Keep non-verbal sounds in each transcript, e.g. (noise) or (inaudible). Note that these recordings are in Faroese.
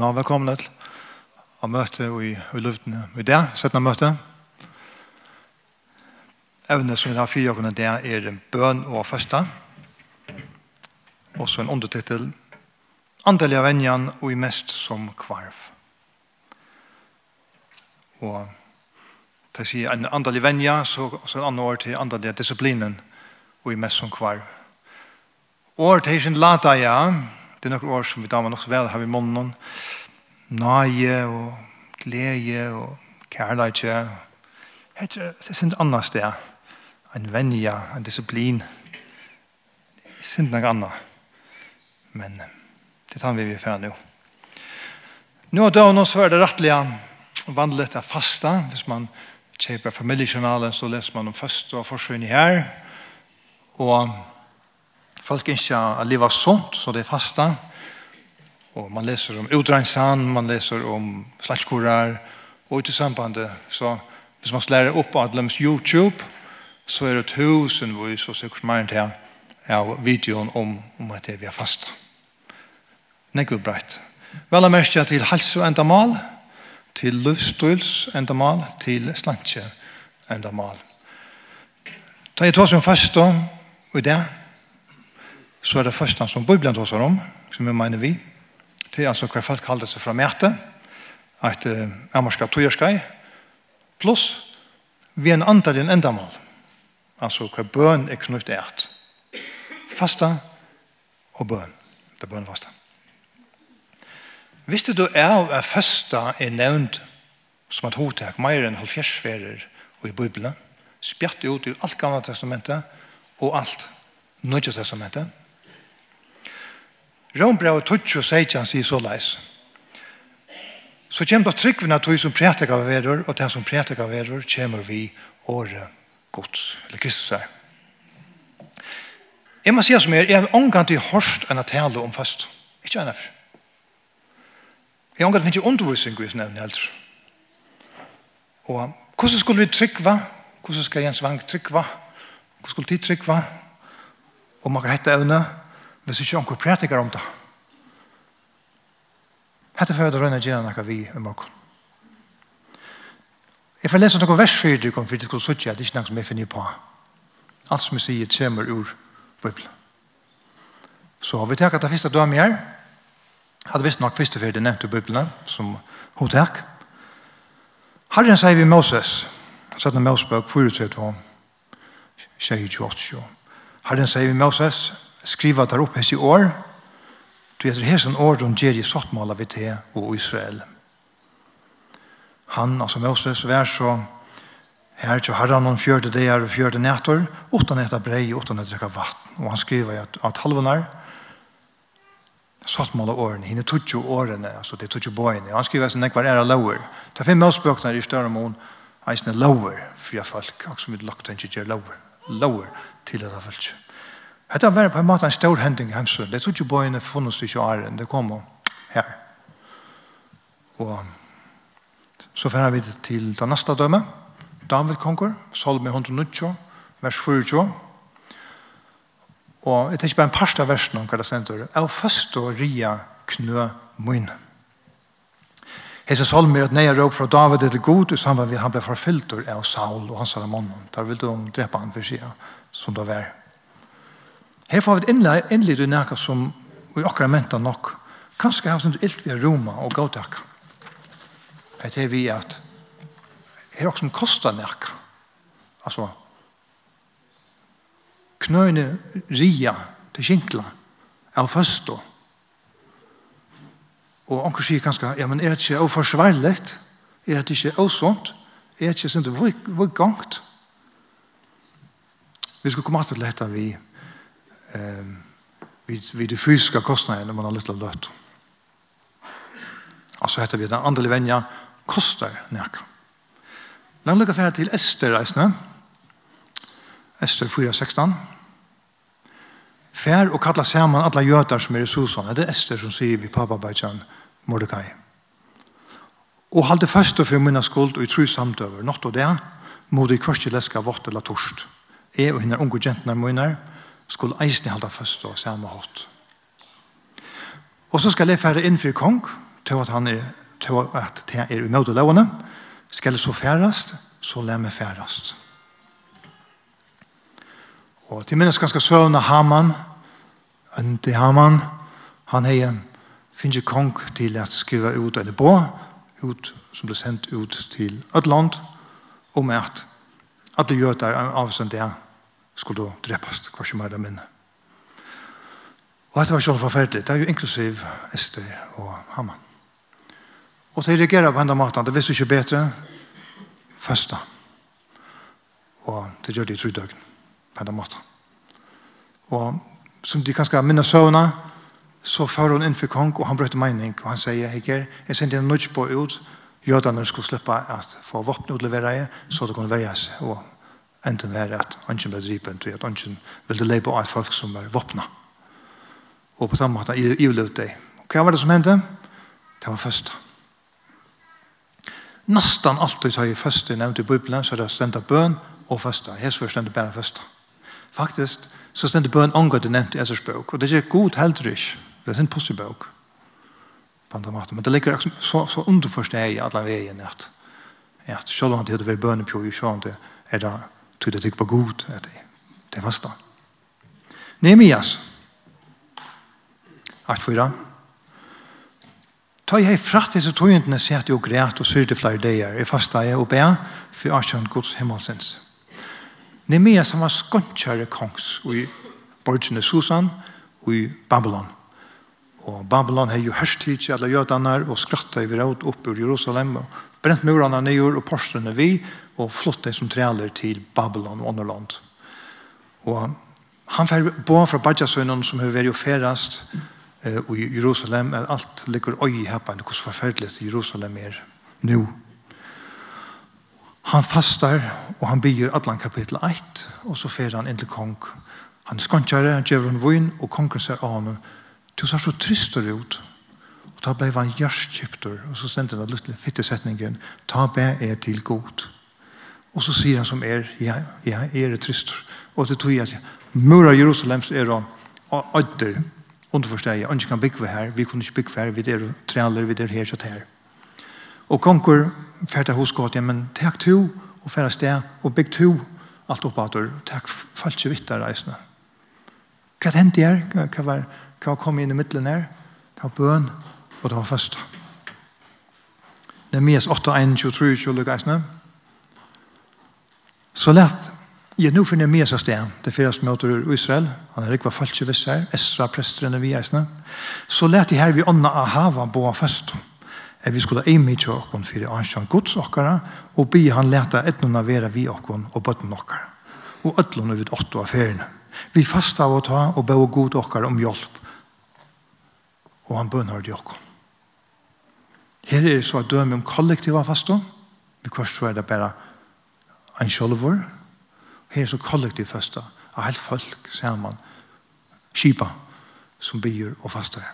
Nå, velkommen til å møte i, i luften i dag, 17. møte. Evne som vi har fire åkene der er bøn og første. Også en undertittel Andelig av venjan og i mest som kvarv. Og det sier en andelig venja, så, så en annen år til andelig disiplinen og i mest som kvarv. År til sin lata, ja, Det er noen år som vi damer nok så vel har vi månen. Nøye og glede og kærlighet. Det er et annet sted. En venja, en disiplin. Det er ikke noe annet. Men det tar vi vi for nå. Nå er da og nå så er det rettelig vanlig til fasta. Hvis man kjøper familiejournalen så leser man om først og forsøgning her. Og folk ikke å leve sånt, så det er fasta. Og man leser om utrensan, man leser om slagskorar, og ut i sambandet. Så hvis man lærer opp Adlems YouTube, så er det tusenvis og sikkert mer til av videoen om, om at vi er fasta. Nekko breit. Vel er mest til helse og endamal, til løvstøls endamal, til slantje endamal. Ta i tås om fasta, og i det, så er det første som Bibelen tar seg om, som vi mener vi. Det är alltså hur folk kallar sig från mäte, att äh, amorska tojerskaj, pluss vi er en antall en ändamål. Alltså hur bön är knutt ärt. Fasta og bøn, Det er bøn fasta. Visste du er at fasta er nevnt som att hotek, mer enn halvfjersferer og i Bibelen, spjatt ut i alt gamle testamentet og alt Nya testamentet Rombrev og Tutsjo Seidjan sier så leis. Så kommer det tryggvene tog som prætik av verur, og den som prætik av verur, kommer vi året gods, eller Kristus er. Jeg må si som er, jeg har omgang til hørst enn å tale om fast. Ikke enn for. Jeg omgang til finnes ikke undervisning i sin evne heller. Og hvordan skulle vi tryggva? Hvordan skal Jens Vang tryggva? Hvordan skulle de tryggva? Og man kan hette evne? hvis ikke noen prætikar om det. Hette for å rønne gjerne noe vi i morgen. Jeg får lese noen vers for du for det skulle sitte at det er ikke noe som jeg finner på. Alt som jeg sier kommer ur Bibelen. Så vi tar at det første dømme her. Hadde visst nok første for det nevnte Bibelen som hun tar. Herren sier vi Moses. Satt en Moses bøk 4, 3, 2, 28. Herren sier vi Moses skriva der opp hans i år, du etter hesen år hun gjør i sottmål av til og Israel. Han, altså Moses, vær så her til herren om fjørte deir og fjørte nætter, utan etter brei og utan etter drekka vatten. Og han skriver at, at halvunar, av årene, henne tog jo årene, altså det tutsjo boine. Og han skriver at nekvar er lover. Det er fem møsbøkner i større mån, eisne lover, fria folk, og som vi lagt enn ikke gjør lover, lover til dette folk. Hetta var på en måte en stor hending i Hemsø. Det tog jo bøyene funnet stykke åren. Det kom her. Og så fer vi til det neste døme. David konger, Salme 190, vers 40. Og jeg tenker bare en parst av versen om hva det stender. Jeg først å ria knø mun. Hese salm er et nøye råp fra David til god, og samband med han ble forfylter av Saul og hans salamonnen. Der vil de drepe han for siden, som det var. Her får vi et innlid i som vi akkurat mente nok. Kanskje har sånt ilt vi Roma og gautakka. Det er vi at her er også som koster nækka. Altså, knøyne ria til kinkla av føsto. Og anker sier kanskje, ja, men er det ikke oforsvarligt? Er det ikke osont? Er det ikke sånt vugangt? Vi skal komme til dette vi eh, vid, vid de fysiska kostnaderna man har lyst til å løte. Altså heter vi den andre venja kostar nekka. La meg lukke til Ester reisende. Ester 4.16. Fær og kalla saman alla jøtar som er i Susan. Det er Ester som sier vi Bajan Mordecai. Og halde fast og fyrir minna skuld og i tru samtøver. Nått og det, modi du i kvart leska vått eller torst. Jeg og henne unge jentene munner, skulle eisne halda fast og samme hatt. Og så skal jeg fære inn for kong, til at han er, til at det er umøte lovene, skal jeg så færast, så lær meg færast. Og til minnes ganske søvn av Haman, Øndi Haman, han hei finnes kong til at skrive ut eller på, ut, som ble sendt ut til et land, om at alle jøder avsendt det skulle drepast, hva som er det minne. Og dette var selv forferdelig. Det er jo inklusiv Esther og Hamman. Og de reagerer på enda maten. Det visste ikke bedre. første. Og det gjør de i trydøgn på enda maten. Og som de kanskje minner søvnene, så fører hun inn for kong, og han brøtte mening, og han sier, Heger, jeg sendte en nødvendig på ut, jødene skulle slippe at få våpen utlevere, så det kunne være seg, og enten være at ønsken ble dripen til at ønsken ville leipa av folk som var våpna. Og på samme måte ivlet deg. Hva var det som hendte? Det var første. Nastan alltid har jeg første nevnt i Bibelen, så er det er stendt bøn og første. Jeg skal stendt bøn og første. Faktisk, så stendt bøn omgått det nevnt i Esers bøk. Og det er ikke god heldre ikke. Det er en positiv bøk. På andre måter. Men det ligger så, så underforstå i alle veien at, at selv om det hadde vært bøn i pjør, det er det tog det på god at det, det fasta. Nehemias. Art fyra. Ta jeg fratt disse togentene sett jo græt og syrte flere dager. Jeg fasta jeg og be for Arsjøen Guds himmelsens. Nemia som var skåntjare kongs i borgene Susan og i Babylon. Og Babylon har jo hørst hit til alle jødene og skrattet i råd opp ur Jerusalem og brent murene ned og porslene vi og flottet som trealer til Babylon og underland. Og han får bo fra Bajasønnen som har vært ferast og i Jerusalem er alt ligger øy i heppen hvordan forferdelig Jerusalem er nå. Han fastar og han byr Adlan kapitel 1 og så fer han inn til kong. Han skonkjære, han gjør en vun og kongen sier av ham du ser så tristor ut og da ble han gjørskjøpter og så stendte han litt fitte setningen ta be er til god. Og så sier han som er, ja, ja, er det trist. Og det tog jeg at Mura Jerusalem er det ødder, jeg, ikke kan bygge her, vi kunne ikke bygge her, vi er trealer, vi er her, så her. Og konkur færte hos gått, ja, men takk to, og færre sted, og bygg to, alt oppa at du, takk falske vittar reisene. Hva hendte her? Hva var, hva kom inn i middelen her? Det var bøn, og det var fast. Nemias 8, 1, 23, 23, 23, 23, Så lett, Jag nu finner med seg sted, Det fyras möter ur Israel. Han er är rikva falske vissar. Esra presteren og vi eisene, Så lätt det her vi ånda av onna bo av først, Att vi skulle imi till åkon för anstånd gods åkere, og be han lete lätta etnuna være vi åkken og bøtten åkere, og Och ötlun åtte av feriene. Vi fasta av å ta och bo god åkere om hjelp, og han bønner de åkken. Her er det så at døme om kollektiva faston. Vi korsvar det bare kollektiva en sjolvor. Her er så kollektiv fasta av helt folk sammen. Kipa som byr og fastar.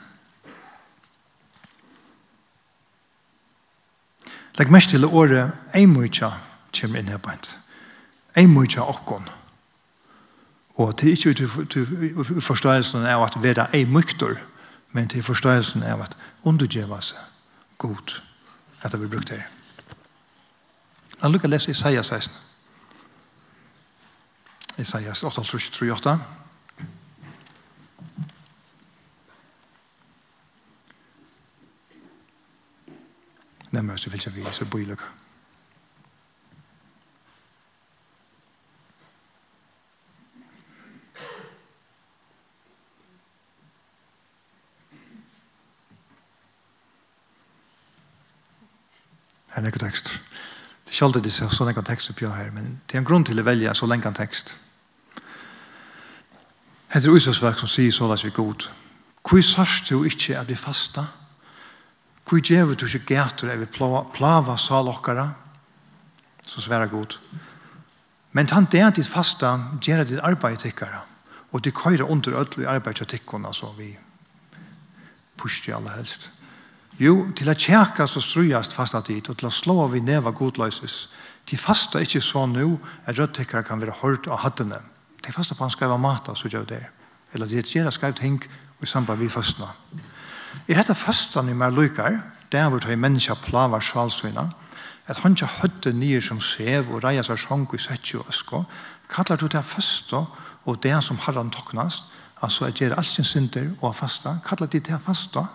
Legg mest til året Eimutja kommer inn her på hent. Eimutja okkon. Og til ikke til forståelsen av at vi vera eimuktor, men til forståelsen av at undergjeva seg god. At vi blir brukt her. lukker lukkar lese Isaiah 16. Isaias 8, 3, 8. Nemmer oss, du vil jeg vise lukka. Her er nekka tekst. Det er ikke alltid det er sånn nekka tekst oppi her, men det er en grunn til å velge så lenge tekst. Hette Øysesverk som sier sånn at vi god. Hvor sørst du ikke er vi fasta? Hvor gjør du ikke gæter er vi plava salokkara? Så sværer god. Men tant det er ditt fasta gjør ditt arbeid tikkara. Og det køyre under ødel i arbeid til tikkene, altså vi pushti i helst. Jo, til at kjærka så strujast fasta dit, og til at slå vi neva godløses. De fasta ikke så nå at rødtikkere kan være hørt av hattene. De fasta på han skal være mat så gjør det. Eller de gjør skrev ting i samband vi fastna. I dette fastan i mer lykar, det er hvor de menneska plavar sjalsvina, at han ikke høtte nye som sev og reia seg sjong i setje og øsko, kallar du det fasta og det som harran toknast, altså at gjør alt sin synder og fasta, kallar du det fasta.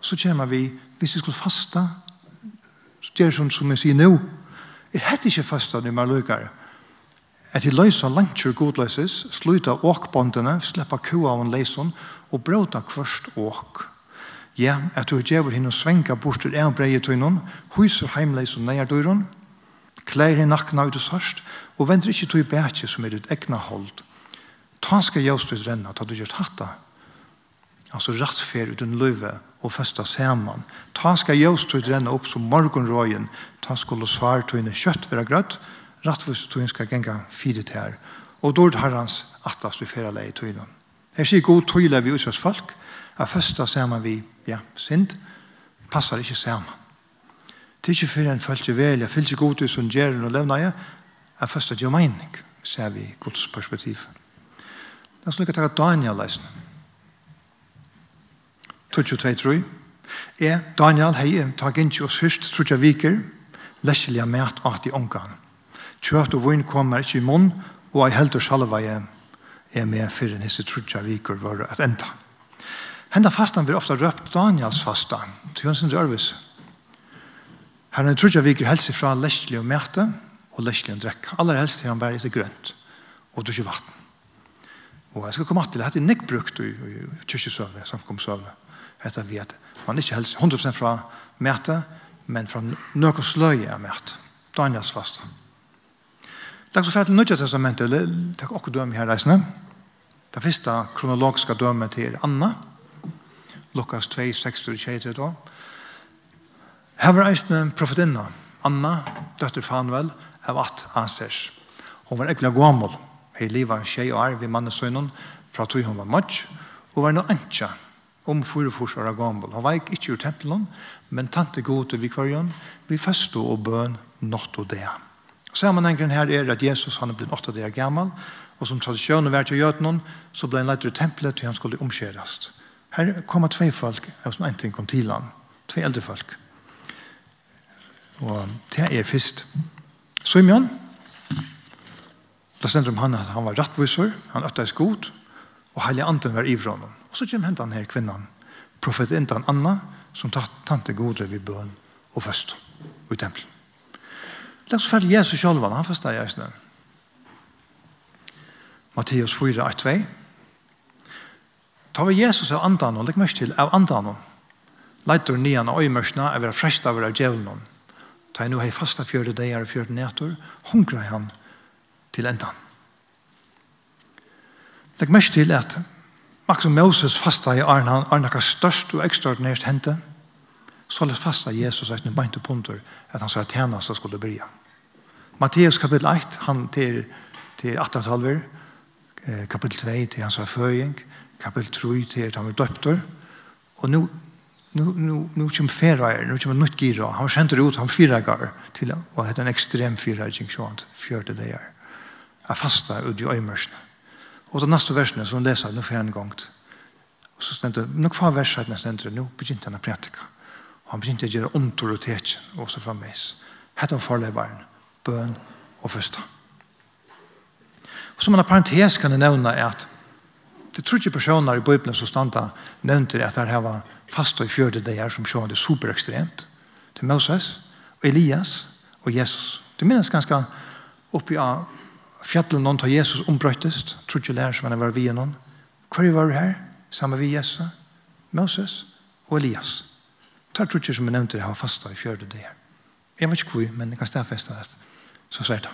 Så kommer vi, hvis vi skulle fasta, så gjør som, som jeg sier nå, er hette ikke fasta i mer lykar, at de løysa lantjur godløysis, sluta åkbåndene, sleppa kua av en leison, og bråta kvørst åk. Ja, at du djever hinn og bort bortur en breie tøynun, huser heimleis og neier døyrun, klær hinn nakna ut og sørst, og vender ikkje tøy bætje som er ditt egna hold. Ta skal jævst ut renna, ta du gjørst hatta. Altså rattfer ut en løyve og festa saman. Ta skal jævst ut renna opp som morgonrøyen, ta skulle svar tøyne kjøtt vera grøtt, Rattvist tog skal genga fire til her. Og dård herrans atlas vi fyrra lei i tøylen. Her sier god tøyle vi utsatt folk, at førsta saman vi, ja, synd, passar ikkje saman. Det er ikke fyrir en følelse vel, jeg fylse god ut som gjerren og levna jeg, at førsta gjør meining, ser vi i Guds perspektiv. Det er slik at Daniel leisen. 22, tror jeg. Daniel, hei, takk inn til oss hyrst, tror jeg viker, leselig av mæt og at i omgang. Kjøtt og vinn kommer ikke i munn, og ei heldur jeg er med fyrir nisse trutja viker var at enda. Henda fastan blir ofta røpt Daniels fasta, til hans sin rørvis. Her er trutja viker helst fra lesli og mæte, og lesli og drekk. Aller helst er han bare etter grønt, og drukje vatten. Og jeg skal komme til, dette er nek brukt i, i kyrkjesøvne, samkomsøvne, etter vi at man ikke helst 100% fra mæte, men fra nøkos løye av mæte. Daniels fasta. Det er så fælt nødja testamentet, eller det er okkur døme her reisende. Det første kronologiske døme til Anna, Lukas 2, 6-23. Her var reisende profetinna, Anna, døtter Fanuel, av at Asers. Hun var ekkert gammel, hei liva tjej og arv i mannesøgnen, fra tog hun var møtt, og var noe antja, om fyra fors år gammel. Hun var ikke ikke ur tempelen, men tante god til vi kvarjon, vi festo og bøn nått og det. Sammanhengen her er at Jesus han er blitt åtta dagar gammal, og som tradisjonen var til gjøtnen, så ble han leit til tempelet til han skulle omskjerast. Her kom tve folk, og som en ting kom til han, tve eldre folk. Og det er først. Simeon, da stender om han at han var rattviser, han øtta i skot, og heilig anden var ivra honom. Og så kommer hentan her kvinnan, profetintan Anna, som tante gode vid bøn og fest i tempelen. Det er så ferdig Jesus selv, han forstår jeg snø. Matteus 4, 1-2. Ta vi Jesus av andan, og legg mest til av andan. Leitur nian av øymørsna, av vera frest av vera djevelen, Ta jeg nu hei fasta fjörde degar og fjörde netur, hungra han til endan. Legg mest til at Maxim Moses fasta i Arna, Arna Arne størst og ekstraordinært hente, så lest fasta Jesus at nu beint og punter at han sa at henne skulle bryja. Matteus kapitel 1, han til, til 18 halver, kapitel 2 til hans føying kapitel 3 til han var døptor, og nå, nå, nå, nå kommer ferreier, nå kommer nytt gira, han kjente ut, han fyragar til, og ha en ekstrem fyrer, så han fjørte det her. Jeg fasta ut i øymørsene. Og så neste versene, som han leser, nu fer han gongt, og så stendte, nok kvar versene stendte, nå begynte han å prætika, og han begynte å gjøre omtor og tetsjen, og så frammeis, hette han forlevaren, bøn og fyrsta. Og som en parentes kan jeg nevne at det tror ikke personer i Bibelen som standa nevnte at det her var fast og i fjørde det her som sjå det super ekstremt. til Moses, og Elias og Jesus. Det minnes ganske oppi av fjallet noen tar Jesus ombrøttest, tror ikke lærer som han var vi noen. Hvor var du her? Sammen vi Jesus, Moses og Elias. Det tror ikke som jeg nevnte det her fasta i fjørde det her. Jeg vet ikke hvor, men jeg kan stedfeste det så sier det.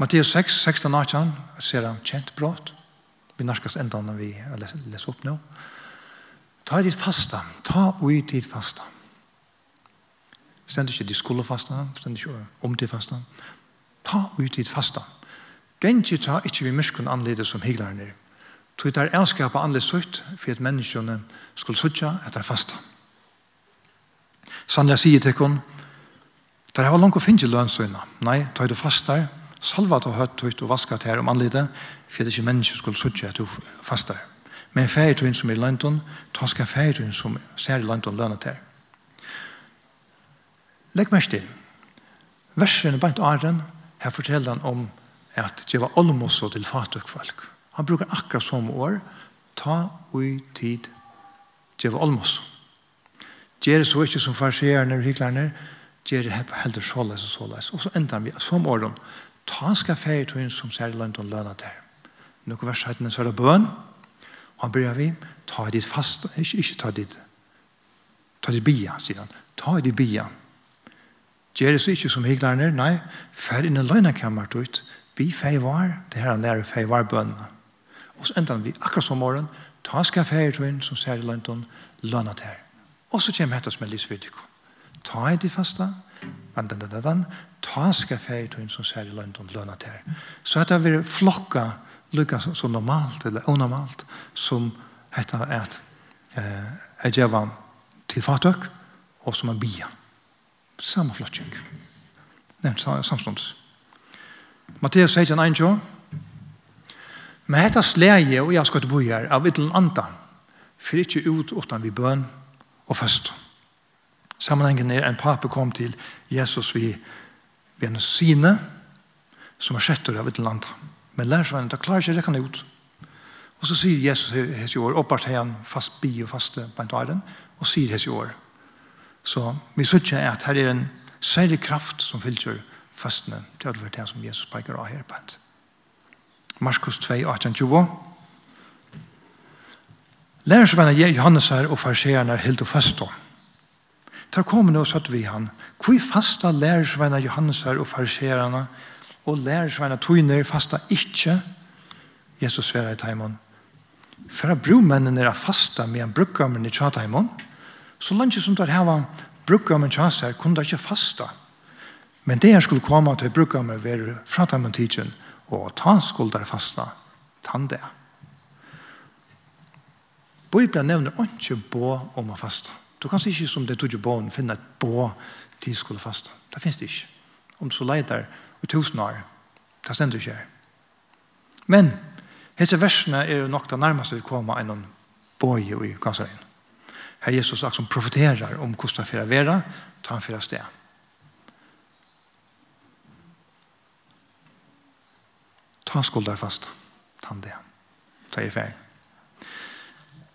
Matteus 6, 16 18, ser han kjent brått. Vi norskast enda når vi leser opp nå. Ta i ditt fasta. Ta i ditt fasta. Stendig ikke de skulle fasta. Stendig ikke om ditt fasta. Ta i ditt fasta. Gengi ta ikke vi myskun anledes som higlerne. Tog der elskapa anledes sutt for at menneskene skulle sutja etter fasta. Sannja sier til henne, Der har langt å finne lønnsøyene. Nei, ta du fast der, salva til høyt høyt og vaska til her om anlite, for det er ikke mennesker skulle suttje at du fast der. Men ferie tøyen som er i lønton, ta skal ferie tøyen som ser i lønton lønne til. Legg mest til. Versen er bare ikke åren, her forteller han om at det var olmos til til fatøkfolk. Han brukar akkurat som år, ta ui tid, det var olmos. Det er så ikke som farsierne og hyklerne, gjør det heller såleis og såleis. Og så ender vi som åren, ta skal ferie til hun som ser lønnet og lønnet der. Nå vers 17, så er det bøn, og han begynner vi, ta ditt fast, ikke, ikke ta ditt, ta ditt bia, sier han, ta ditt bia. Gjør det så ikke som hyggelærne, nei, fer inn i løgnekammeret ut, vi ferie var, det her han lærer ferie var bønene. Og så ender vi akkurat som morgen, ta skal ferie til hun som ser lønnet og lønnet der. Og så kommer vi som er livsvidik ta i de fasta, dan, dan, dan, dan, ta skal ferie som ser i lønn og til. Så at det vil flokka lukka så normalt eller onormalt som dette er at eh, jeg gjør til fatøk og som er bia. Samme flotting. Nevnt samstånds. Matteus 16, 1, Men hetta slæje og jeg skal til her av ytlen anda, for ikke ut utan vi bøn og fast sammenhengen er en pape kom til Jesus vi vi en sine som er sjettur av et land. Men lærersvennen, da klarer ikke rekken ut. Og så sier Jesus hese i år, oppart han fast bi og faste på en dagen, og sier hese i år. Så vi sier ikke at her er en særlig kraft som fyller fastene til alle det som Jesus peker av her på en. Markus 2, 18-20. Lærersvennen Johannes her og farseerne helt og fast om. Da kom nå satt vi han. Hvor fasta lærersveina her og fariserene og lærersveina tøyner fasta ikke Jesus sværa i taimon. For at bromennene er fasta med en brukkammen i tjataimon, så langt som der heva brukkammen tjasar kunne det ikke fasta. Men det her skulle komme til brukkammen ved fra taimon tidsen, og ta skulle det fasta tande. Bibelen nevner ikke på om å fasta. Du kan ikke som det tog i barn finne et bå til skulle fasta. Det finnes det ikke. Om du så leiter i tusen år, det stender ikke her. Men hese versene er jo nok det nærmeste vi kommer enn båje i kanserien. Her Jesus sagt som profeterer om hvordan det er vera, ta han fyrer sted. Ta skulder fast. Ta han det. Ta i ferdig.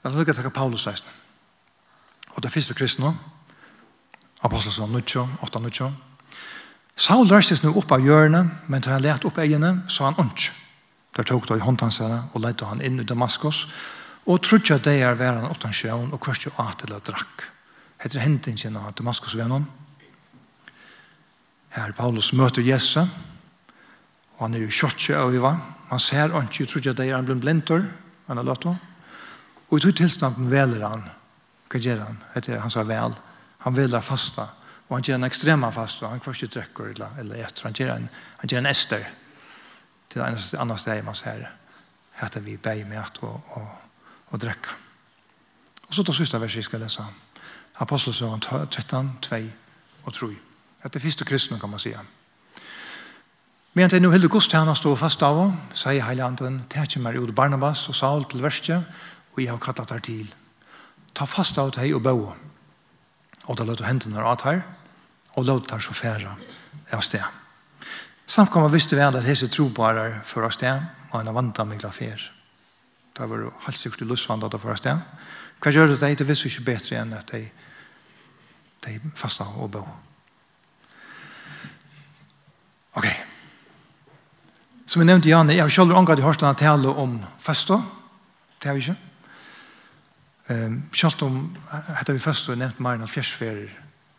Jeg lukker takk Paulus reisende og det første kristne, apostelsson 9, 8, 9. Saul røstes nå opp av hjørnet, men da han let opp egene, så han ikke. Der tok det i hånden seg, og lette han inn i Damaskus, og trodde at det er vært han åttan sjøen, og kvørste jo at eller drakk. Heter hentingen av Damaskus-vennen. Her Paulus møter Jesus, og han er jo kjortje av Iva. Han ser ikke, og trodde at det er han blir blintor, han har lagt Og i tog tilstanden veler han, Hva gjør han? Etter han sa vel. Han vil fasta. Og han gjør en ekstrema fasta. Han kvar ikke drekker eller, eller etter. Han gjør en, han gjør en ester. Til det annen sted man ser. Hette vi bei med at og, og, og drekker. Og så tar siste verset skal lese. Apostelsøren 13, 2 og 3. Etter første kristne kan man si. Men det er helle gudstjänst har stå fast av, sier heilandren, ikke mer ut Barnabas og Saul til verste, og jeg har kattet her til ta fast av deg og bø. Og da løter hendene av deg, og løter deg sjåfæra av sted. Samt kan man visste vel at hese trobare for av sted, og en av meg med glafer. Da var det helt sikkert lusvandet for av sted. Hva gjør det deg? Det visste ikke bedre enn at de, de fasta og bo. Ok. Som jeg nevnte, Janne, jeg har selv omgått i hørstene tale om fasta. Det har vi ikke. Um, schalt om hette vi først og nevnt mer enn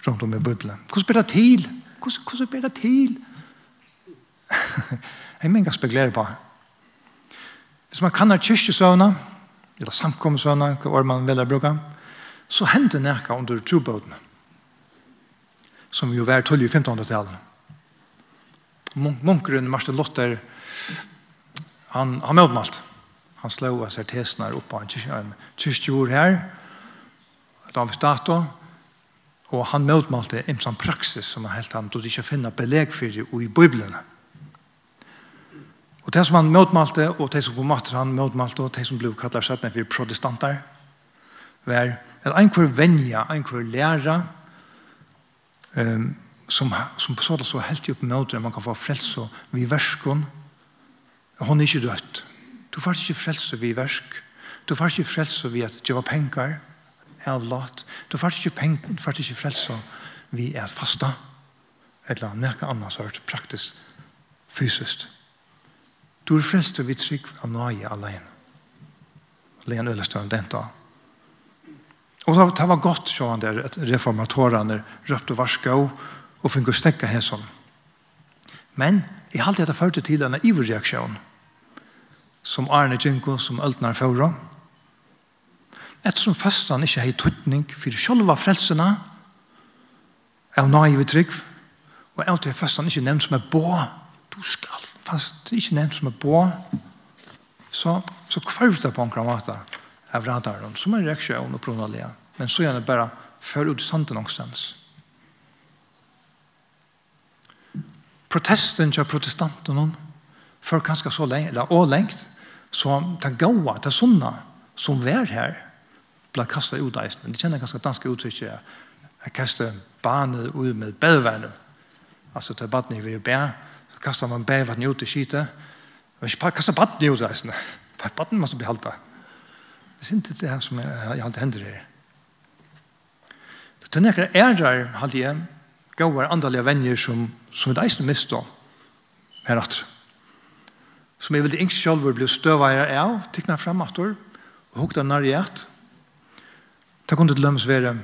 rundt om i bubblan. Hvordan blir det til? Hvordan blir det til? (laughs) Ein mener ikke på. Hvis man kan ha kyrkjesøvnene, eller samkommesøvnene, hva var man vil bruke, så hendte nærka under trobåten, som jo var tullig i 1500-tallet. Munkeren Marsten Lotter, han, han møtmalt. Han han slå av seg tesene opp på en kyrkjord her, da vi startet, og han møtmalte en sånn praksis som han helt han tog ikke finner beleg for i Bibelen. Og det som han møtmalte, og det som på mater han møtmalte, og det som ble kallet sættene for protestanter, var at einhver venja, einhver læra, um, som, som så det så helt opp møter, man kan få frelse og vi verskon, og hun er ikke dødt. Du får ikke frelse vi versk. Du får ikke frelse vi at det var penger av lot. Du får ikke, penger, du får ikke frelse vi at fasta eller nekka annars sort praktisk fysisk. Du er frelst vi trygg av nøye alene. Alene Ølestøren, den dag. Og det var godt, så han der, at reformatorene røpte varska og fikk stekka hesson. Men jeg halte dette førte til en iverreaksjon. reaksjon som Arne Djenko, som Øltnar Føvra. Ettersom fastan ikke har tøtning for sjølva frelsene av naive trygg, og av til fastan ikke nevnt som er bå, du skal fast ikke nevnt som er bå, så, så kvarv det på en kramata av radaren, som en reaksjon og pronalia, men så gjerne bare før ut sanden någonstans. Protesten til protestantene, før kanskje så lenge, eller å lengt, Så det gaua, det sunna som var her, ble kastet ut av eisen. Det kjenner ganske danske uttrykk Jeg kastet barnet ut med bedvannet. Altså til badnet vil jeg bæ, så kastet man bedvannet ut i skite. Men ikke bare kastet badnet ut av eisen. (laughs) Badnet måtte bli halta. Det er ikke det her som jeg alltid hender her. Det er nekker ærer, halde jeg, gauar andalige venner som, som vi eisen mistet her atter som jeg ville ikke selv bli støveier av, tikkene frem at og hukte nær i at. Det kunne til lømmes være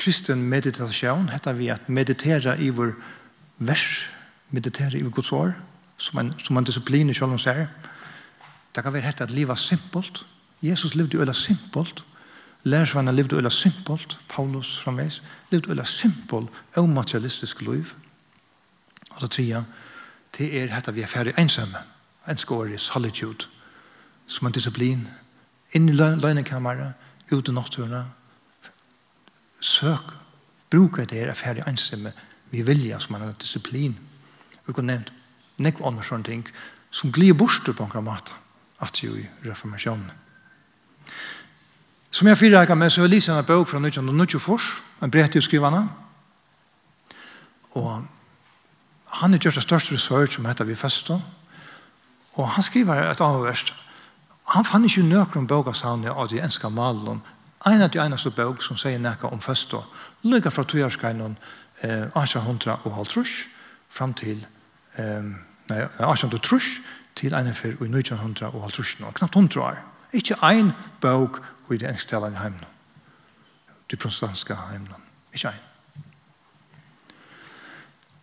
kristen meditasjon, heter vi at meditera i vår vers, meditera i vår gods år, som en, som en disiplin i selv om ser. Det kan være hette at livet er simpelt. Jesus levde jo eller simpelt. Lærersvannet levde øyla simpelt. Paulus framveis levde øyla simpelt, og materialistisk liv. Og så tria, det er hette vi er ferdig ensamme. En skår i solitude, som en disiplin. Inn i løgnekammeret, ut i natturene. Søk, bruker det her ferdig ensomme, vi vilja som en disiplin. Vi kunne nevnt nekk andre sånne ting, som glir bort på en måte, at jo i reformasjonen. Som jeg fyrer fyrreker med, så er Lisa en bøk fra 1924, en brett i skrivene. Og han er gjort det største research om dette vi festet, Og han skriver et avverst. Han fann ikke nøkron bøkasavnet av de enska malen. En av de eneste bøk som sier nekka om føstå. Lykke fra tøyarskainon eh, 1800 og halvtrush fram til eh, nei, 1800 trush til en fyr i 1900 og halvtrush nå. Knapt 100 år. Ikke en bøk i de ensktalene heimene. De protestantiske heimene. Ikke en.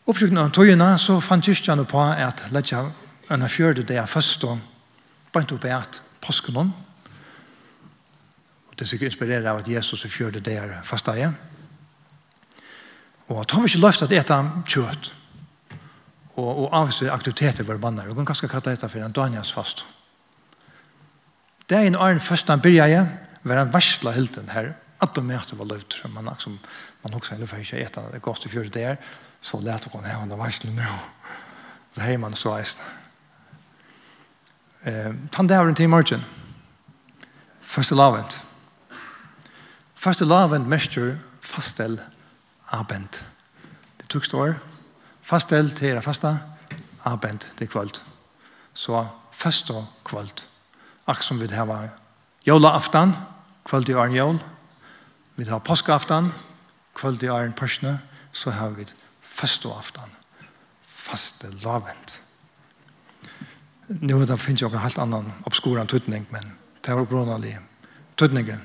Oppsøkene av tøyene så fann kyrkjene på at letja enn en fjørde det er først og bant opp at påsken om. Og det er sikkert inspireret av at Jesus er fjørde det er fasta igjen. Og at han var ikke løft at eta kjøtt og, og avvise aktiviteter var banner. Vi kan kan kalla dette for en Daniels fast. Det er en annen først han byrja jeg var en varsla hilden her. At de møter var løft, man, som man også heller for ikke etter det gått til fjørde det er, så lette hun hevende varsla nå. Så hei man så eisne. Eh, tann dævren til i morgen. Første lavent. Første lavent mestjer fastel abend. Det tukste år. Fastel til er fasta. Abend til kvöld. Så første kvöld. Akk som vi hava jólaftan, kvöld i åren Jol. Vi har påskeaftan, kvöld i åren pørsne. Så har vi første aftan. Faste lavent nu det finns ju en helt annan obskuran tutning men det var upprånande tutningen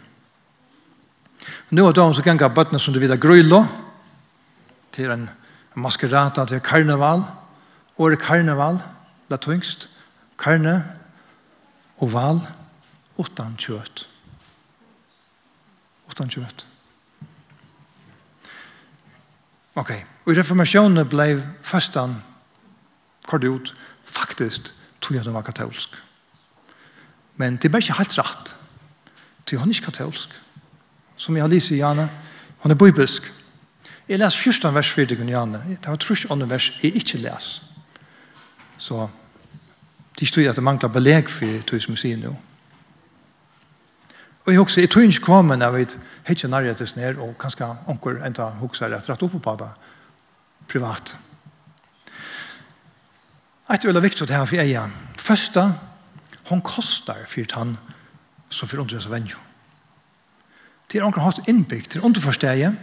nu har de så kan gå bötterna som du vet gryllo. Till en maskerata till karneval. Och det karneval la tungst karne och val utan kött utan kött Okej, okay. och i reformasjonen blev fastan kort ut. Faktisk tog jeg det var katolsk. Men det var ikke helt rett. Til hun er ikke katolsk. Som jeg har lyst i Janne, han er bibelsk. Jeg leser første vers for deg, Janne. Det var trus andre vers jeg ikke les. Så det stod at det mangler beleg for det som jeg sier nå. Og jeg husker, jeg tror ikke kom, men jeg vet, hei ikke nærhet til sned, og kanskje onker enda husker rett rett opp på det privat. Privat. Et øyla viktig det her for eia. Førsta, hon kostar for han som for undres av venner. Det er onker hatt innbyggt til underforsteget.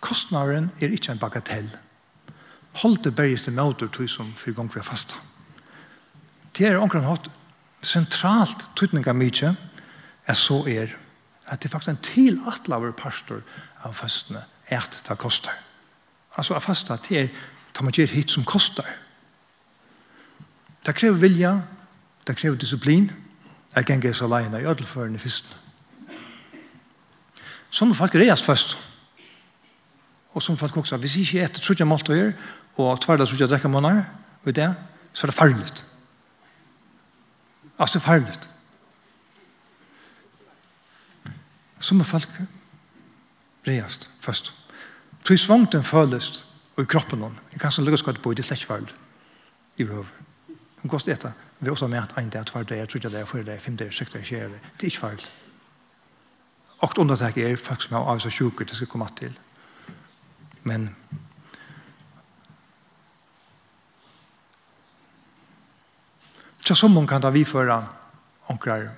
Kostnaren er ikke en bagatell. Hold det bergist i møter tog som for gang vi er fasta. Det er omkring hatt sentralt tøytninga mykje er så er at det er faktisk en til atlaver pastor av fastene er at det koster. Altså, av fasta, det er, tar man gjør hit som kostar. Det krever vilja, det krever disiplin, jeg kan ganger så leina i ødelførende fyrsten. Sånne folk reas først. Og som folk også, hvis ikke etter trudja målt å gjøre, og tverda trutja drekkamåner, og det, så er det farligt. Altså, det er farligt. Som folk reias først. Tror svangten føles, og i kroppen noen. jeg kan som lukkast godt på, det er slett farlig, i behøver. Men kost detta, vi har också mätt en dag, två dagar, tre dagar, fyra dagar, fem dagar, sex dagar, tjugo dagar. Det är inte farligt. Och undantag är folk som har av sig sjuka, det ska komma till. Men Så som man kan ta vi föra onkrar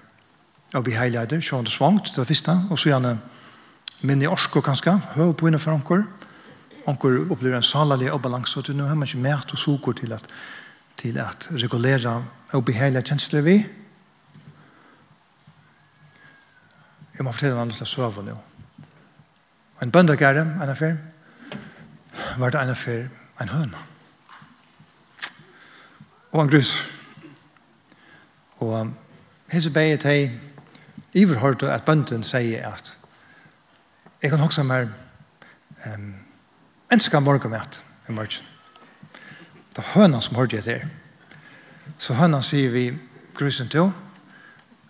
av beheiligheter, sjående svangt, det første, og så gjerne minne i orsko kanskje, høy på innenfor omkrar, omkrar opplever en salalig obalans, og nå har man ikke mæt og soker til at til at regulera obehagelige kjensler vi. Jeg må fortelle en til å sove nå. En bøndagere, en affær, var det en affær, en høna. Og en grus. Og hese beie teg, Iver hørte at bønden sier at jeg kan hoksa mer um, enska morgenmat i morgen. Det er høna som hørte etter. Så høna sier vi grusen til.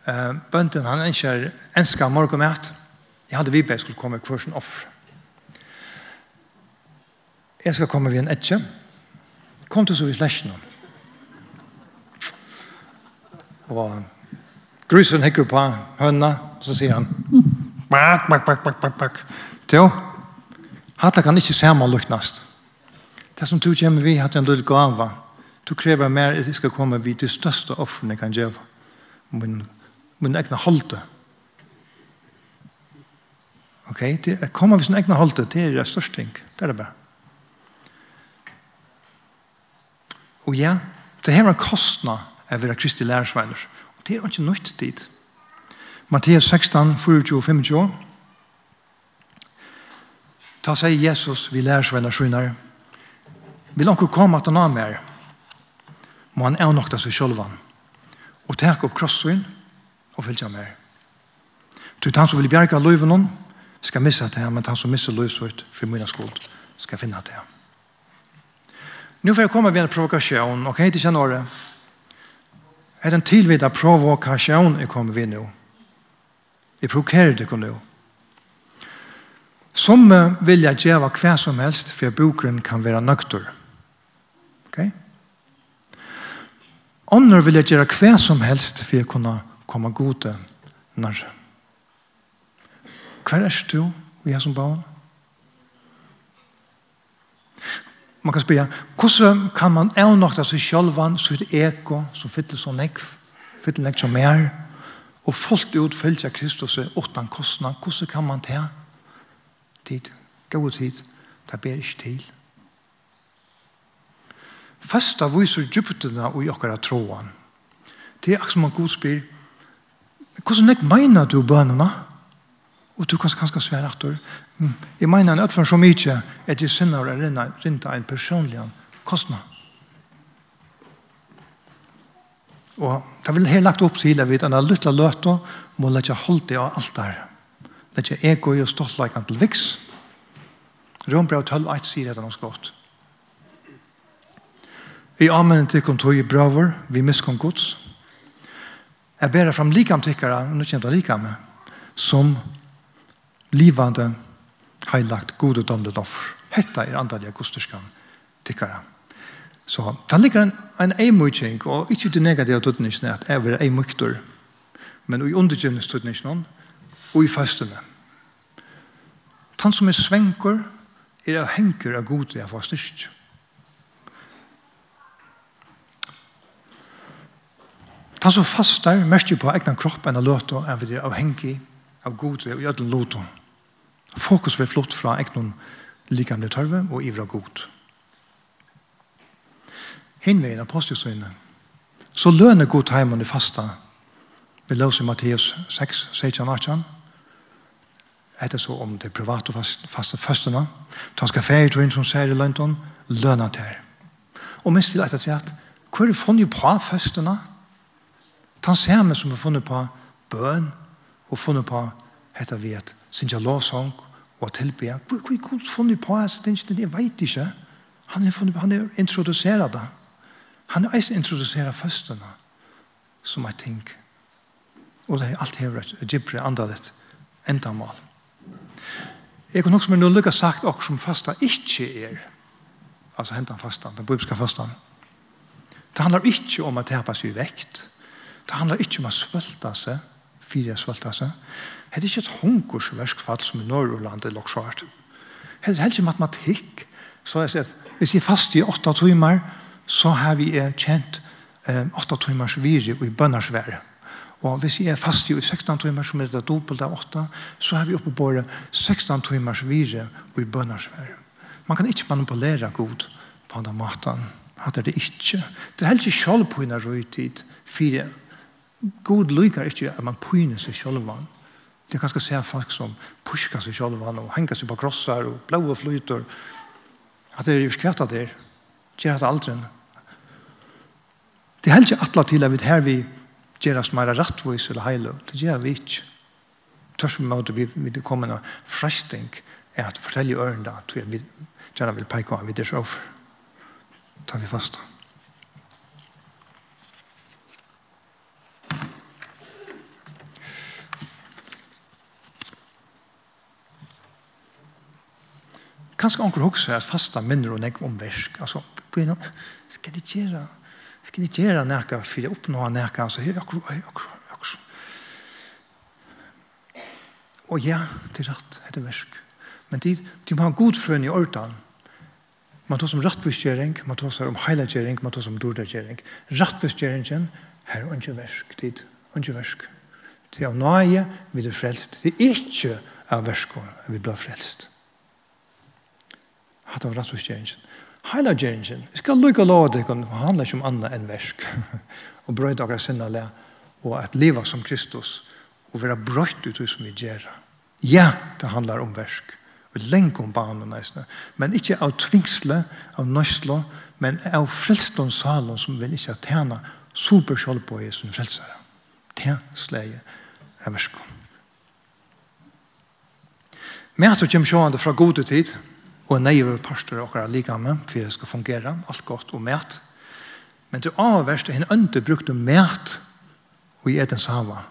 Uh, bønden han ønsker ønsker morgenmæt. Jeg hadde vi bare skulle komme hver sin offer. Jeg skal komme ved en etje. Kom til så vi slasjer noen. Og grusen hekker på høna, så sier han bak, bak, bak, bak, bak, bak. Til, hatta kan ikke se meg samanluknast. Det som du kommer vi har en lille gava. Du krever mer at jeg skal komme vid de største offrene jeg kan gjøre. Min, min egne holde. Ok, det er kommer vi sin egne holde, det er det største ting. Det er det bare. Og ja, det her er kostnad av å være kristi lærersveiner. Og det er ikke nødt dit. Matteus 16, 24-25. Ta seg Jesus vi lærersveiner skjønner. Vil anker komme at han har mer, må han er avnokta seg sjølvan og tek opp krossen og fylgja mer. Til han som vil bjerga løyven hon, skal missa det her, men han som missar løyvsøyt for mina skuld, skal finna det her. Nå får jeg komme ved en provokasjon, och jag heter känner det. en den provokasjon jeg kommer vid nå? Jeg provokerer det nå. Som vil jeg gjøre hva som helst, for bokeren kan være nøkter. Ok? Ånder vil jeg gjøre hva som helst for jeg kunne komme gode nær. Hva er du og jeg som barn? Man kan spørre, hvordan kan man avnokta seg sjølvan, sitt ego, som fyller så nekv, fyller nekv som mer, og fullt ut følge av Kristus åttan kostnad, hvordan kan man ta tid, gå tid, det ber ikke til. Fasta viser djuptene og jokkara tråan. Det er akkurat som en god spyr. Hvordan nek mener du bønene? Og du kan kanskje svære at du. Jeg mener at for så mye at jeg sinner å rinne en personlig kostnad. Og det vil helt lagt opp til at vi denne lytte løte må lage holdt det av alt der. Lette ego og stoltleikene til viks. Rømbrev 12.1 sier det er noe godt. I amen til kom tog i braver, vi miskom gods. Jeg ber fram likam tikkara, og nu kjent av likam, som livande, heilagt, godedomlet offer. Hetta er andalja gusterskan tikkara. Så det ligger en, en eimutjeng, og ikke det negativa tuttningene at jeg vil eimuktor, men i undergjønnes tuttningene, og i fastene. Han som er svenker, er av henker av god, jeg får styrst. Han som fastar mest på egna kropp enn å løte enn vi er avhengig av god og i ødelen løte. Fokus blir flott fra egna likamlig tørve og ivra god. Hinveien av postisøyne, Så løner god heimen i fasta. Vi løser Matteus 6, 16, 18. Etter så om det private fast, faste fastene. Ta skal ferie til en som sier i London, lønner til. Og minst til etter til at, hvor er det funnet på fastene? Ja Den samme som har funnet på bøn og funnet på hetta vi et synes jeg lovsang og tilbe. Hvor er Gud funnet på hans tingene? Jeg vet ikke. Han er funnet på, han er introduseret det. Han er eisen introduseret førstene som jeg tenker. Og det er alt hever et gibri andalet endamal. Jeg kan nok som er noe lykke sagt og som fasta ikke er. Altså hentan fastan, den bibelska fastan. Det handlar ikke om at det er i vekt. Det handlar ikkje om å svölta seg, fyrir å svölta seg. Det er ikkje et hunkersverskfall som i Norrland er loksvart. Det er helst matematikk. Så jeg sier hvis jeg er fast i åtta timer, så har vi kjent eh, åtta timers viri i bønnarsvære. Og hvis jeg er fast i 16 timer, som er det dobbelt av 8, så har vi oppe på 16 timers vire og i bønnersvær. Man kan ikke manipulere god på den maten. Hatt er det ikke. Det er helt ikke selv på en røytid fire god lykker ikke at man pyner seg selv Det kan skal se folk som pusker seg selv og henger seg på krosser og blå og flyter. At det er jo skvært at det er. Gjør det aldri. Det er heller ikke atlet til at vi her vi gjør oss mer rettvis eller heile. Det gjør vi ikke. Tørs vi måte vi, vi kommer med fresting er at fortelle ørene at vi gjerne vil peke av vi det over. Tar vi fast det. kanskje anker også at fasta minner og nekk om versk. Altså, skal de gjøre, skal de gjøre nekka for å oppnå nekka, altså, her, akkur, akkur, akkur. Og ja, det er rett, det er versk. Men de, de må ha god frøn i ordan. Man tar som rattvisgjering, man tar som heilagjering, man tar som dordagjering. Rattvisgjeringen, her er ikke versk, det er ikke versk. Det er nøye, vi er frelst. Det er ikke av versk, vi blir frelst hatt av rattforskjeringen. Heila gjengen, jeg skal lukke lov at det kan handle ikke om annet enn versk, (laughs) og brøyde dagar sinne le, og at leva som Kristus, og være brøyt ut som vi gjør. Ja, det handler om versk, og lenge om banen neisne, men ikke av tvingsle, av nøyslo, men av frelstånd salen som vil ikke tjene tjena på kjallbøye som frelsare. Tja, sleie, er versk. Men jeg tror ikke om sjående fra gode tid, og en neiv pastor og akkurat like med, for det skal fungere, alt godt og mæt. Men til avverst er henne ønte brukte mæt og i Edens hava.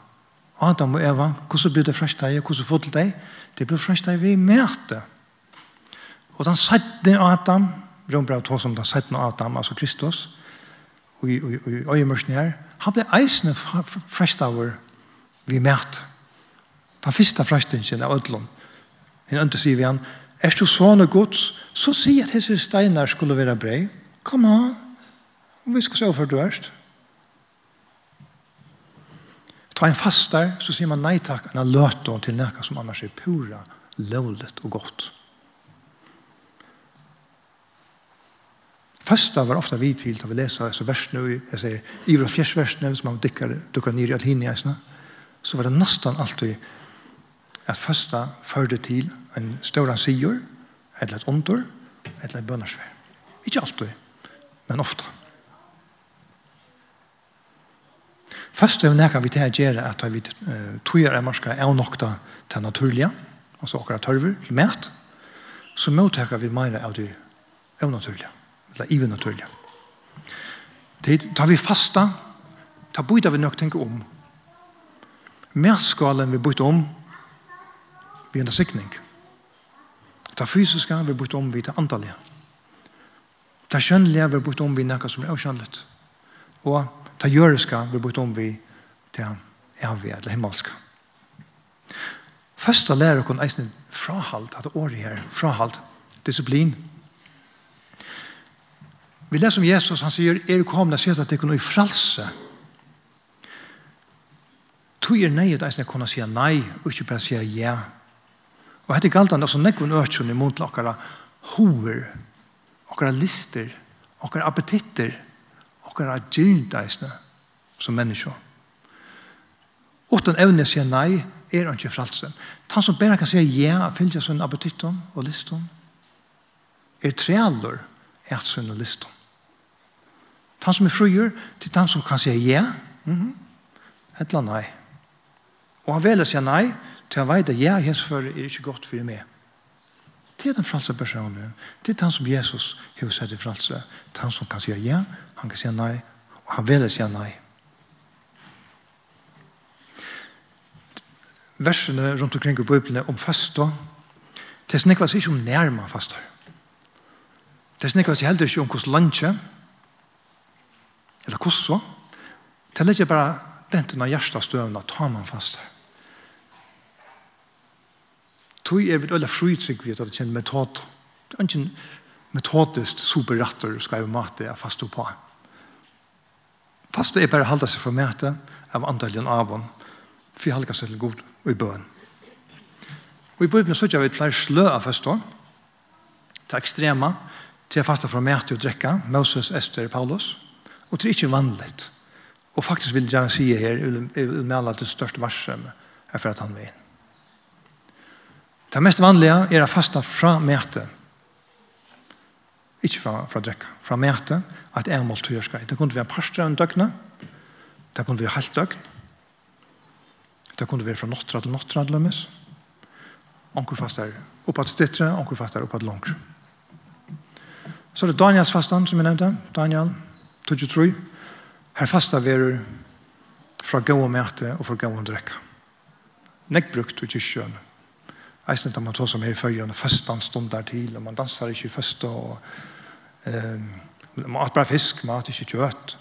Adam og Eva, hvordan blir det frest deg, hvordan får det deg? Det blir frest deg ved mæt. Og den sættene Adam, Rombrev 2 som den sættene Adam, altså Kristus, og i øyemørsen her, han ble eisende frest av ved mæt. Den første frestingen av ødlom. Henne ønte sier vi han, Er du sånne gods, så si at hese steinar skulle være brei. Kom an, vi skal se hvorfor du erst. Ta en fastar, så sier man nei takk, en løte til nekka som annars er pura, lovlet og godt. Fasta var ofta vi til da vi leser disse versene, jeg sier, i og fjersversene, som man dykker, dykker ned i alt hinne, så var det nesten alltid at fasta førde til en større sigur, eller et ondur, eller et bønnersvær. Ikke alltid, men ofte. Fasta er det vi til å gjøre at vi tøyer er marska er nokta til naturlige, altså akkurat tørver, til mæt, så mottekker vi mer av det naturlige, eller ivenaturlige. Det tar vi fasta, tar bøyda vi nok tenke om. Mætskalen vi bøyda om, vi er en sikning. Det fysiske vi bort om vi til antallet. Det kjønnelige vi bort om vi noe som er avkjønnelig. Og det gjøreske vi bort om vi til evig eller himmelska. Først lærer dere eisen frahalt, at året her, frahalt, disiplin. Vi leser om Jesus, han sier, er komna sett at det kunne i fralse. Tog er nøyet eisen å kunne si nei, og ikke bare si ja, Og hette galt han også nekvun i mot okkara hoer, okkara lister, okkara appetitter, okkara gyrdeisne som menneskje. Utan evne sier nei, er han ikke fralse. Han som bare kan si ja, fylgja sånn appetitten og listum, er trealur et sånn og listum. Han som er fruer, til han som kan si ja, mm -hmm, et eller nei. Og han velger seg nei, til jeg vet at ja, hans føre er ikke godt for meg. Det er den fralse personen. Det er han som Jesus har sett i fralse. Det er han som kan si ja, han kan si nei, og han vil si nei. Versene rundt omkring i Bibelen om fasta, det er snikkes ikke om nærmere fasta. Det er snikkes heller ikke om hvordan lunge, eller hvordan så. Det er ikke bare den til når hjertet støvner, tar man fasta. Tog er vi alle frytrygg ved at det kjenner metod. Det er ikke metodist superratter skal jo mate jeg faste på. Faste er bare halda seg for mæte av andaljen av hon. For halka seg til god og i bøn. Og i bøn så gjør vi flere slø av faste. til ekstrema til å faste for mæte og drekka. Moses, Esther, Paulus. Og til ikke vanligt. Og faktisk vil jeg gjerne si her, jeg vil male det største varsom er for at han vil Det mest vanliga er å fasta fra mæte. Ikke fra, fra drekka, fra mæte, at jeg må til å gjøre Det kunne være parstra en døgnet, det kunne være halvt døgn, det kunne være fra nottra til nottra til lømmes, onkur fastar oppad stittre, onkur fastar oppad langre. Så det er Daniels fastan som jeg nevnte, Daniel 23. Her fasta er fra gau og mæte og fra gau og drekka. Nekk brukt og kyrkjønne eisen da man tog som her i følgen, første stund der til, og man danser ikke i første, og um, man at bare fisk, man at ikke kjøtt.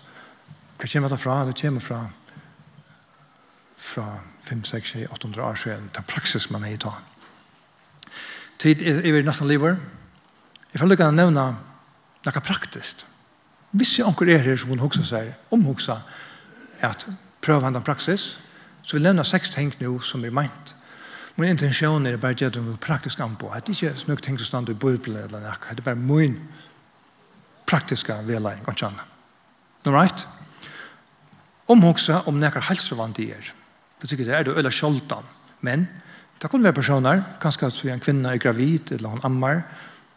Hva kommer det fra? Det kommer fra, fra 5, 6, 800 år siden, den praksis man er i dag. Tid er vi nesten lever. Jeg får lykke å nevne noe praktisk. Hvis jeg anker er her som hun hokser seg, omhokser, at prøve den praksis, så vil jeg nevne seks ting nå som er meint Min intensjon er bare at du vil praktisk anpå. At det ikke er nok ting som stand i bøybelen eller noe. Det er bare min praktiske vedlegging og kjenne. Nummer ett. Omhåksa om nekker helsevant i er. Det tycker det är det øyla sjoltan. Men det kan vara personer, Kanske att en kvinna är gravid eller hon ammar,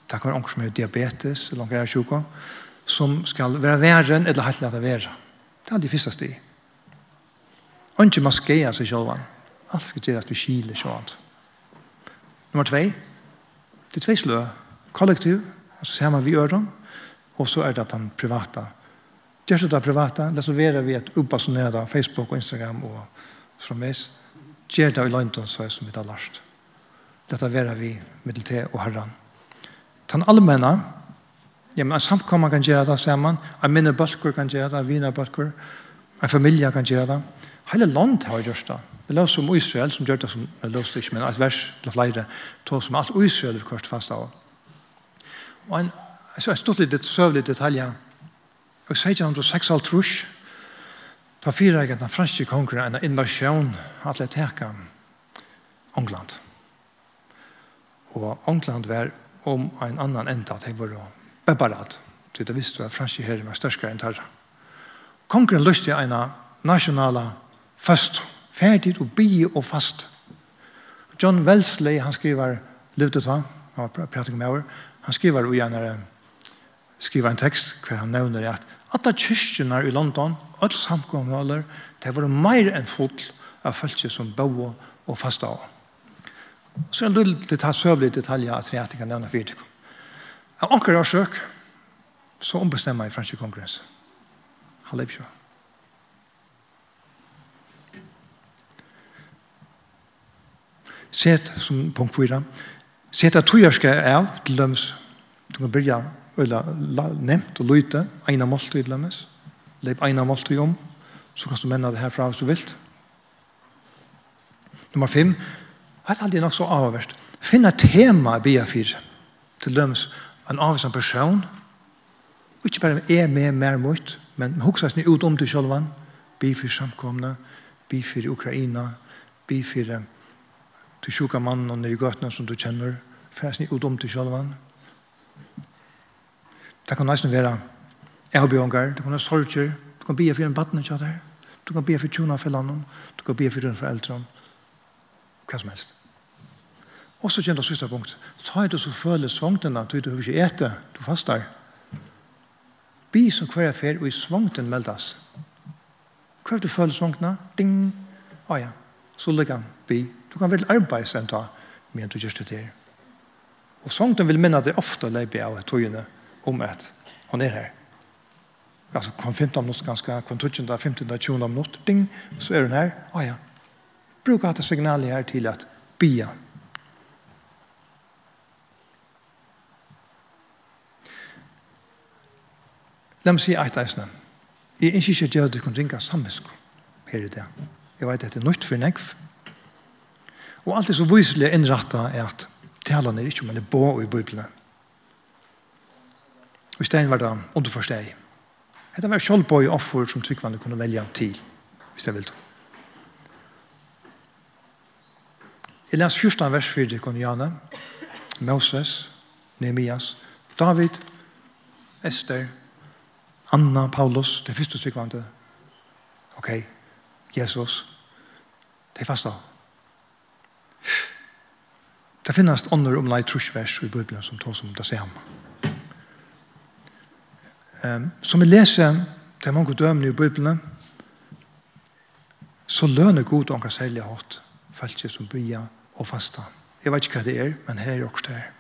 det kan vara någon som har diabetes eller noen er sjuka, som ska vara värre eller helt lätt att vara. Det är det första steg. Och inte skal sig seg sjølvann. Alt skal gjøre at vi skiler sånn. Nummer 2. Det er tvei slø. Kollektiv, altså ser man vi gjør dem, og så er det den privata. Gjør det privata, det så vera vi at oppasjonere Facebook og Instagram og meg, Gjør det i løgntøy så er som vi har last. Dette vera vi middel til og herren. Den allmänna, ja, men en samkommer kan gjøre det sammen, en minne bølger kan gjøre det, en vina bølger. en familie kan gjøre det, Hele land har gjort det. Det løs om Israel, som gjør det som det løs ikke, men et vers eller flere, tog som alt Israel vi kort fast av. Og en, så er stått litt søvlig detaljer. Og 1606 alt trus, ta fire eget den franske kongren en invasjon at det teka England. Og England var om en annan enda til vår bebarat. Så det visste at franske herren var størskere enn tarra. Kongeren lyste en nasjonala fast. ferdig og bi og fast. John Wellesley, han skriver, lute til han, var pratet med over, han skriver og gjerne skriver en tekst hver han nevner at at kyrkjene i London, alle samkommaler, det var mer enn full av følelse som bo og fasta av. Så er det litt detalj, søvlig detalj at vi ikke kan nevne for det. Av anker årsøk, så ombestemmer jeg franske kongressen. Halleluja. set som punkt 4, set at tøyerske er til løms, du kan begynne eller nevnt og lyte, eina måltid lømmes, leip eina måltid om, så kan du menna det herfra hvis du vilt. Nummer 5, er aldri nok så avverst. Finna tema i bia 4 til dømes en avversan person. og Ikke bare er med mer mot, men hoksa seg ut om til sjølvan. BA4 samkomne BA4 Ukraina, BA4 til sjuka mannen og nere i gøtene som du kjenner, færes ni om til sjølvan. Det kan nesten være avbjørngar, det kan være sorger, du kan bia for en batten ikke der, du kan bia for tjona for landet, du kan bia for en foreldre, hva som helst. Og så kjenner du siste punkt, ta er ikke så føle svangtene, du har ikke ete, du fastar. Bi som hver er fer, og i svangten meldes. Hver du føler svangtene, ding, ah ja, så ligger han, bi, Du kan vel arbeids enn ta, men du gjør det til. Og sånn vil minne det ofte leipi av togene om at hun er her. Altså, kom 15 minutter ganske, kom 20, 15, 20 minutter, ding, så er hun her. Ah, ja. Brukar det signalet her til at bia. La meg si eit eisne. Jeg er ikke ikke gjør det kun ringa samvisk her i det. Jeg vet at det er nødt for negv, Og alt det som viselig innratta er at talene er ikke om en bo i Bibelen. Og i stedet var det underforsteg. Hette var selv på i offer som tryggvannet kunne velge til, hvis jeg vil tro. Jeg leser 14 vers 4 til Konjane, Moses, Nehemias, David, Esther, Anna, Paulus, det første tryggvannet. Ok, Jesus. Det er fast da. Det finnes ånder om leit trusvers i Bibelen som tar som det ser Um, som vi leser, det er mange dømene i Bibelen, så lønner god og anker særlig hatt følelse som bya og fasta. Jeg vet ikke hva det er, men her er det også det her.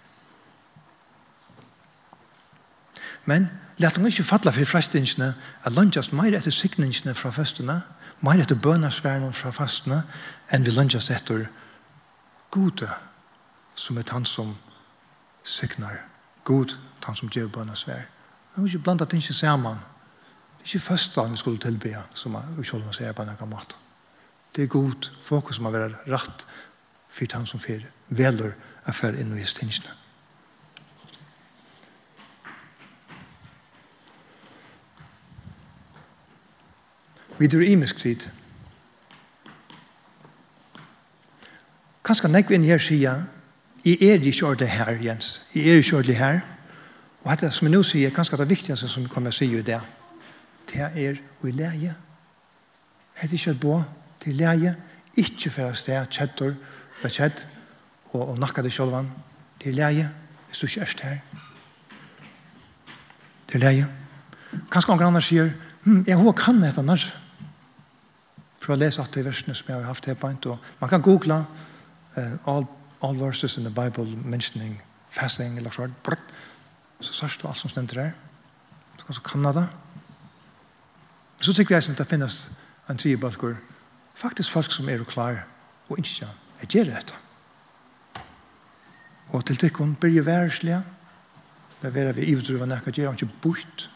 Men lett han ikke falle for frestingsene at lønnes mer etter sikningsene fra festene, mer etter bønersverden fra fastene, enn vi lønnes etter gode som er han som signar. God, han som gjør bønna svær. Det er ikke blant at det ikke ser man. Det er ikke først han vi skulle tilbe som er utkjølende ser på en måte. Det er god fokus som har vært rett for han som fyrer veler er fer inn i stingene. Vi dur imisk tid. Kanskje nekker vi inn her sier Jeg er ikke ordentlig her, Jens. Jeg er ikke ordentlig her. Og dette som jeg nå sier, er kanskje det viktigste som kommer å si i det. Det er å leie. Det er ikke et bå Det er leie. Ikke for å stå kjettor, det er kjett, og, og nakke det selv. Det er leie. Hvis du ikke er her. Det er leie. Kanskje noen andre sier, hm, jeg håper kan dette annars. For å lese at det er versene som jeg har haft her på en. Man kan google uh, all all verses in the Bible mentioning fasting eller så brrrt, så sørst du alt som stender der. Så kan du kanna det. Så tykker vi eisen at det finnes en tredje balkur. Faktisk folk som er klar og ikke er gjør dette. Og til tikkun blir jo værslige. Det er vi ivdruva nekka gjør han ikke bort.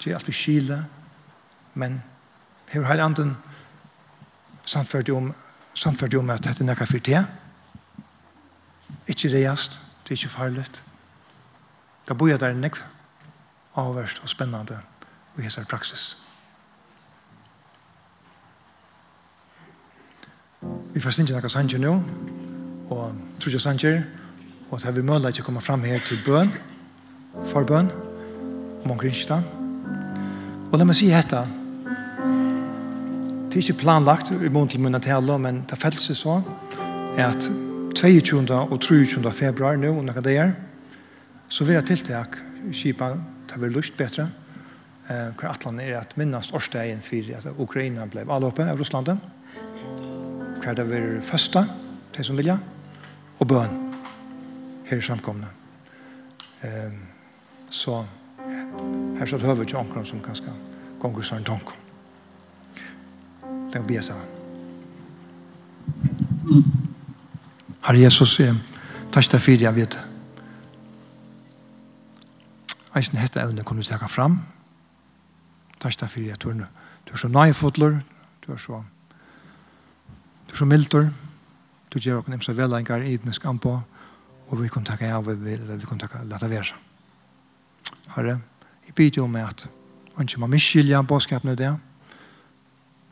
Gjør alt vi skile. Men her har anden samført om samført om at dette nekka fyrt det Ikke reast, det er ikke farlig. Da bor jeg der nekv, avverst og spennende, og hesar praksis. Vi får sinja nekka sanger nå, og tror jeg sanger, og at vi mølla ikke komme fram her til bøn, for bøn, om omkring kyrsta. Og la meg si hetta, det er ikke planlagt i mån til munna tala, men det felses så, er at 22. og 23. februar nå, og nekka det er, så vil jeg tiltak kipa, det vil lyst bedre, eh, hva atlan er at minnast årsdagen for at Ukraina ble avlåpet av Russlandet, hva det vil første, det som vilja, og bøn her i samkomne. Eh, så her så høver ikke omkron som ganske gonger sånn tanken. Det kan bli. Herre Jesus, jeg tar ikke det fire jeg vet. Eisen hette evne kunne du teka fram. Takk til fyrir jeg turne. Du er så nøyfotler, du er så du er så milder, du gjør okken imsa velengar i ibnes kampo, og vi kunne takka av, vi vi kunne takka leta vera. Herre, jeg byr jo med at ikke man miskylja bådskapen i det,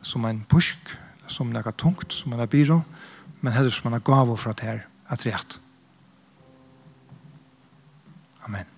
som en pusk, som nekka tungt, som en byrå, men heller som han har gav fra det her, at rett. Amen.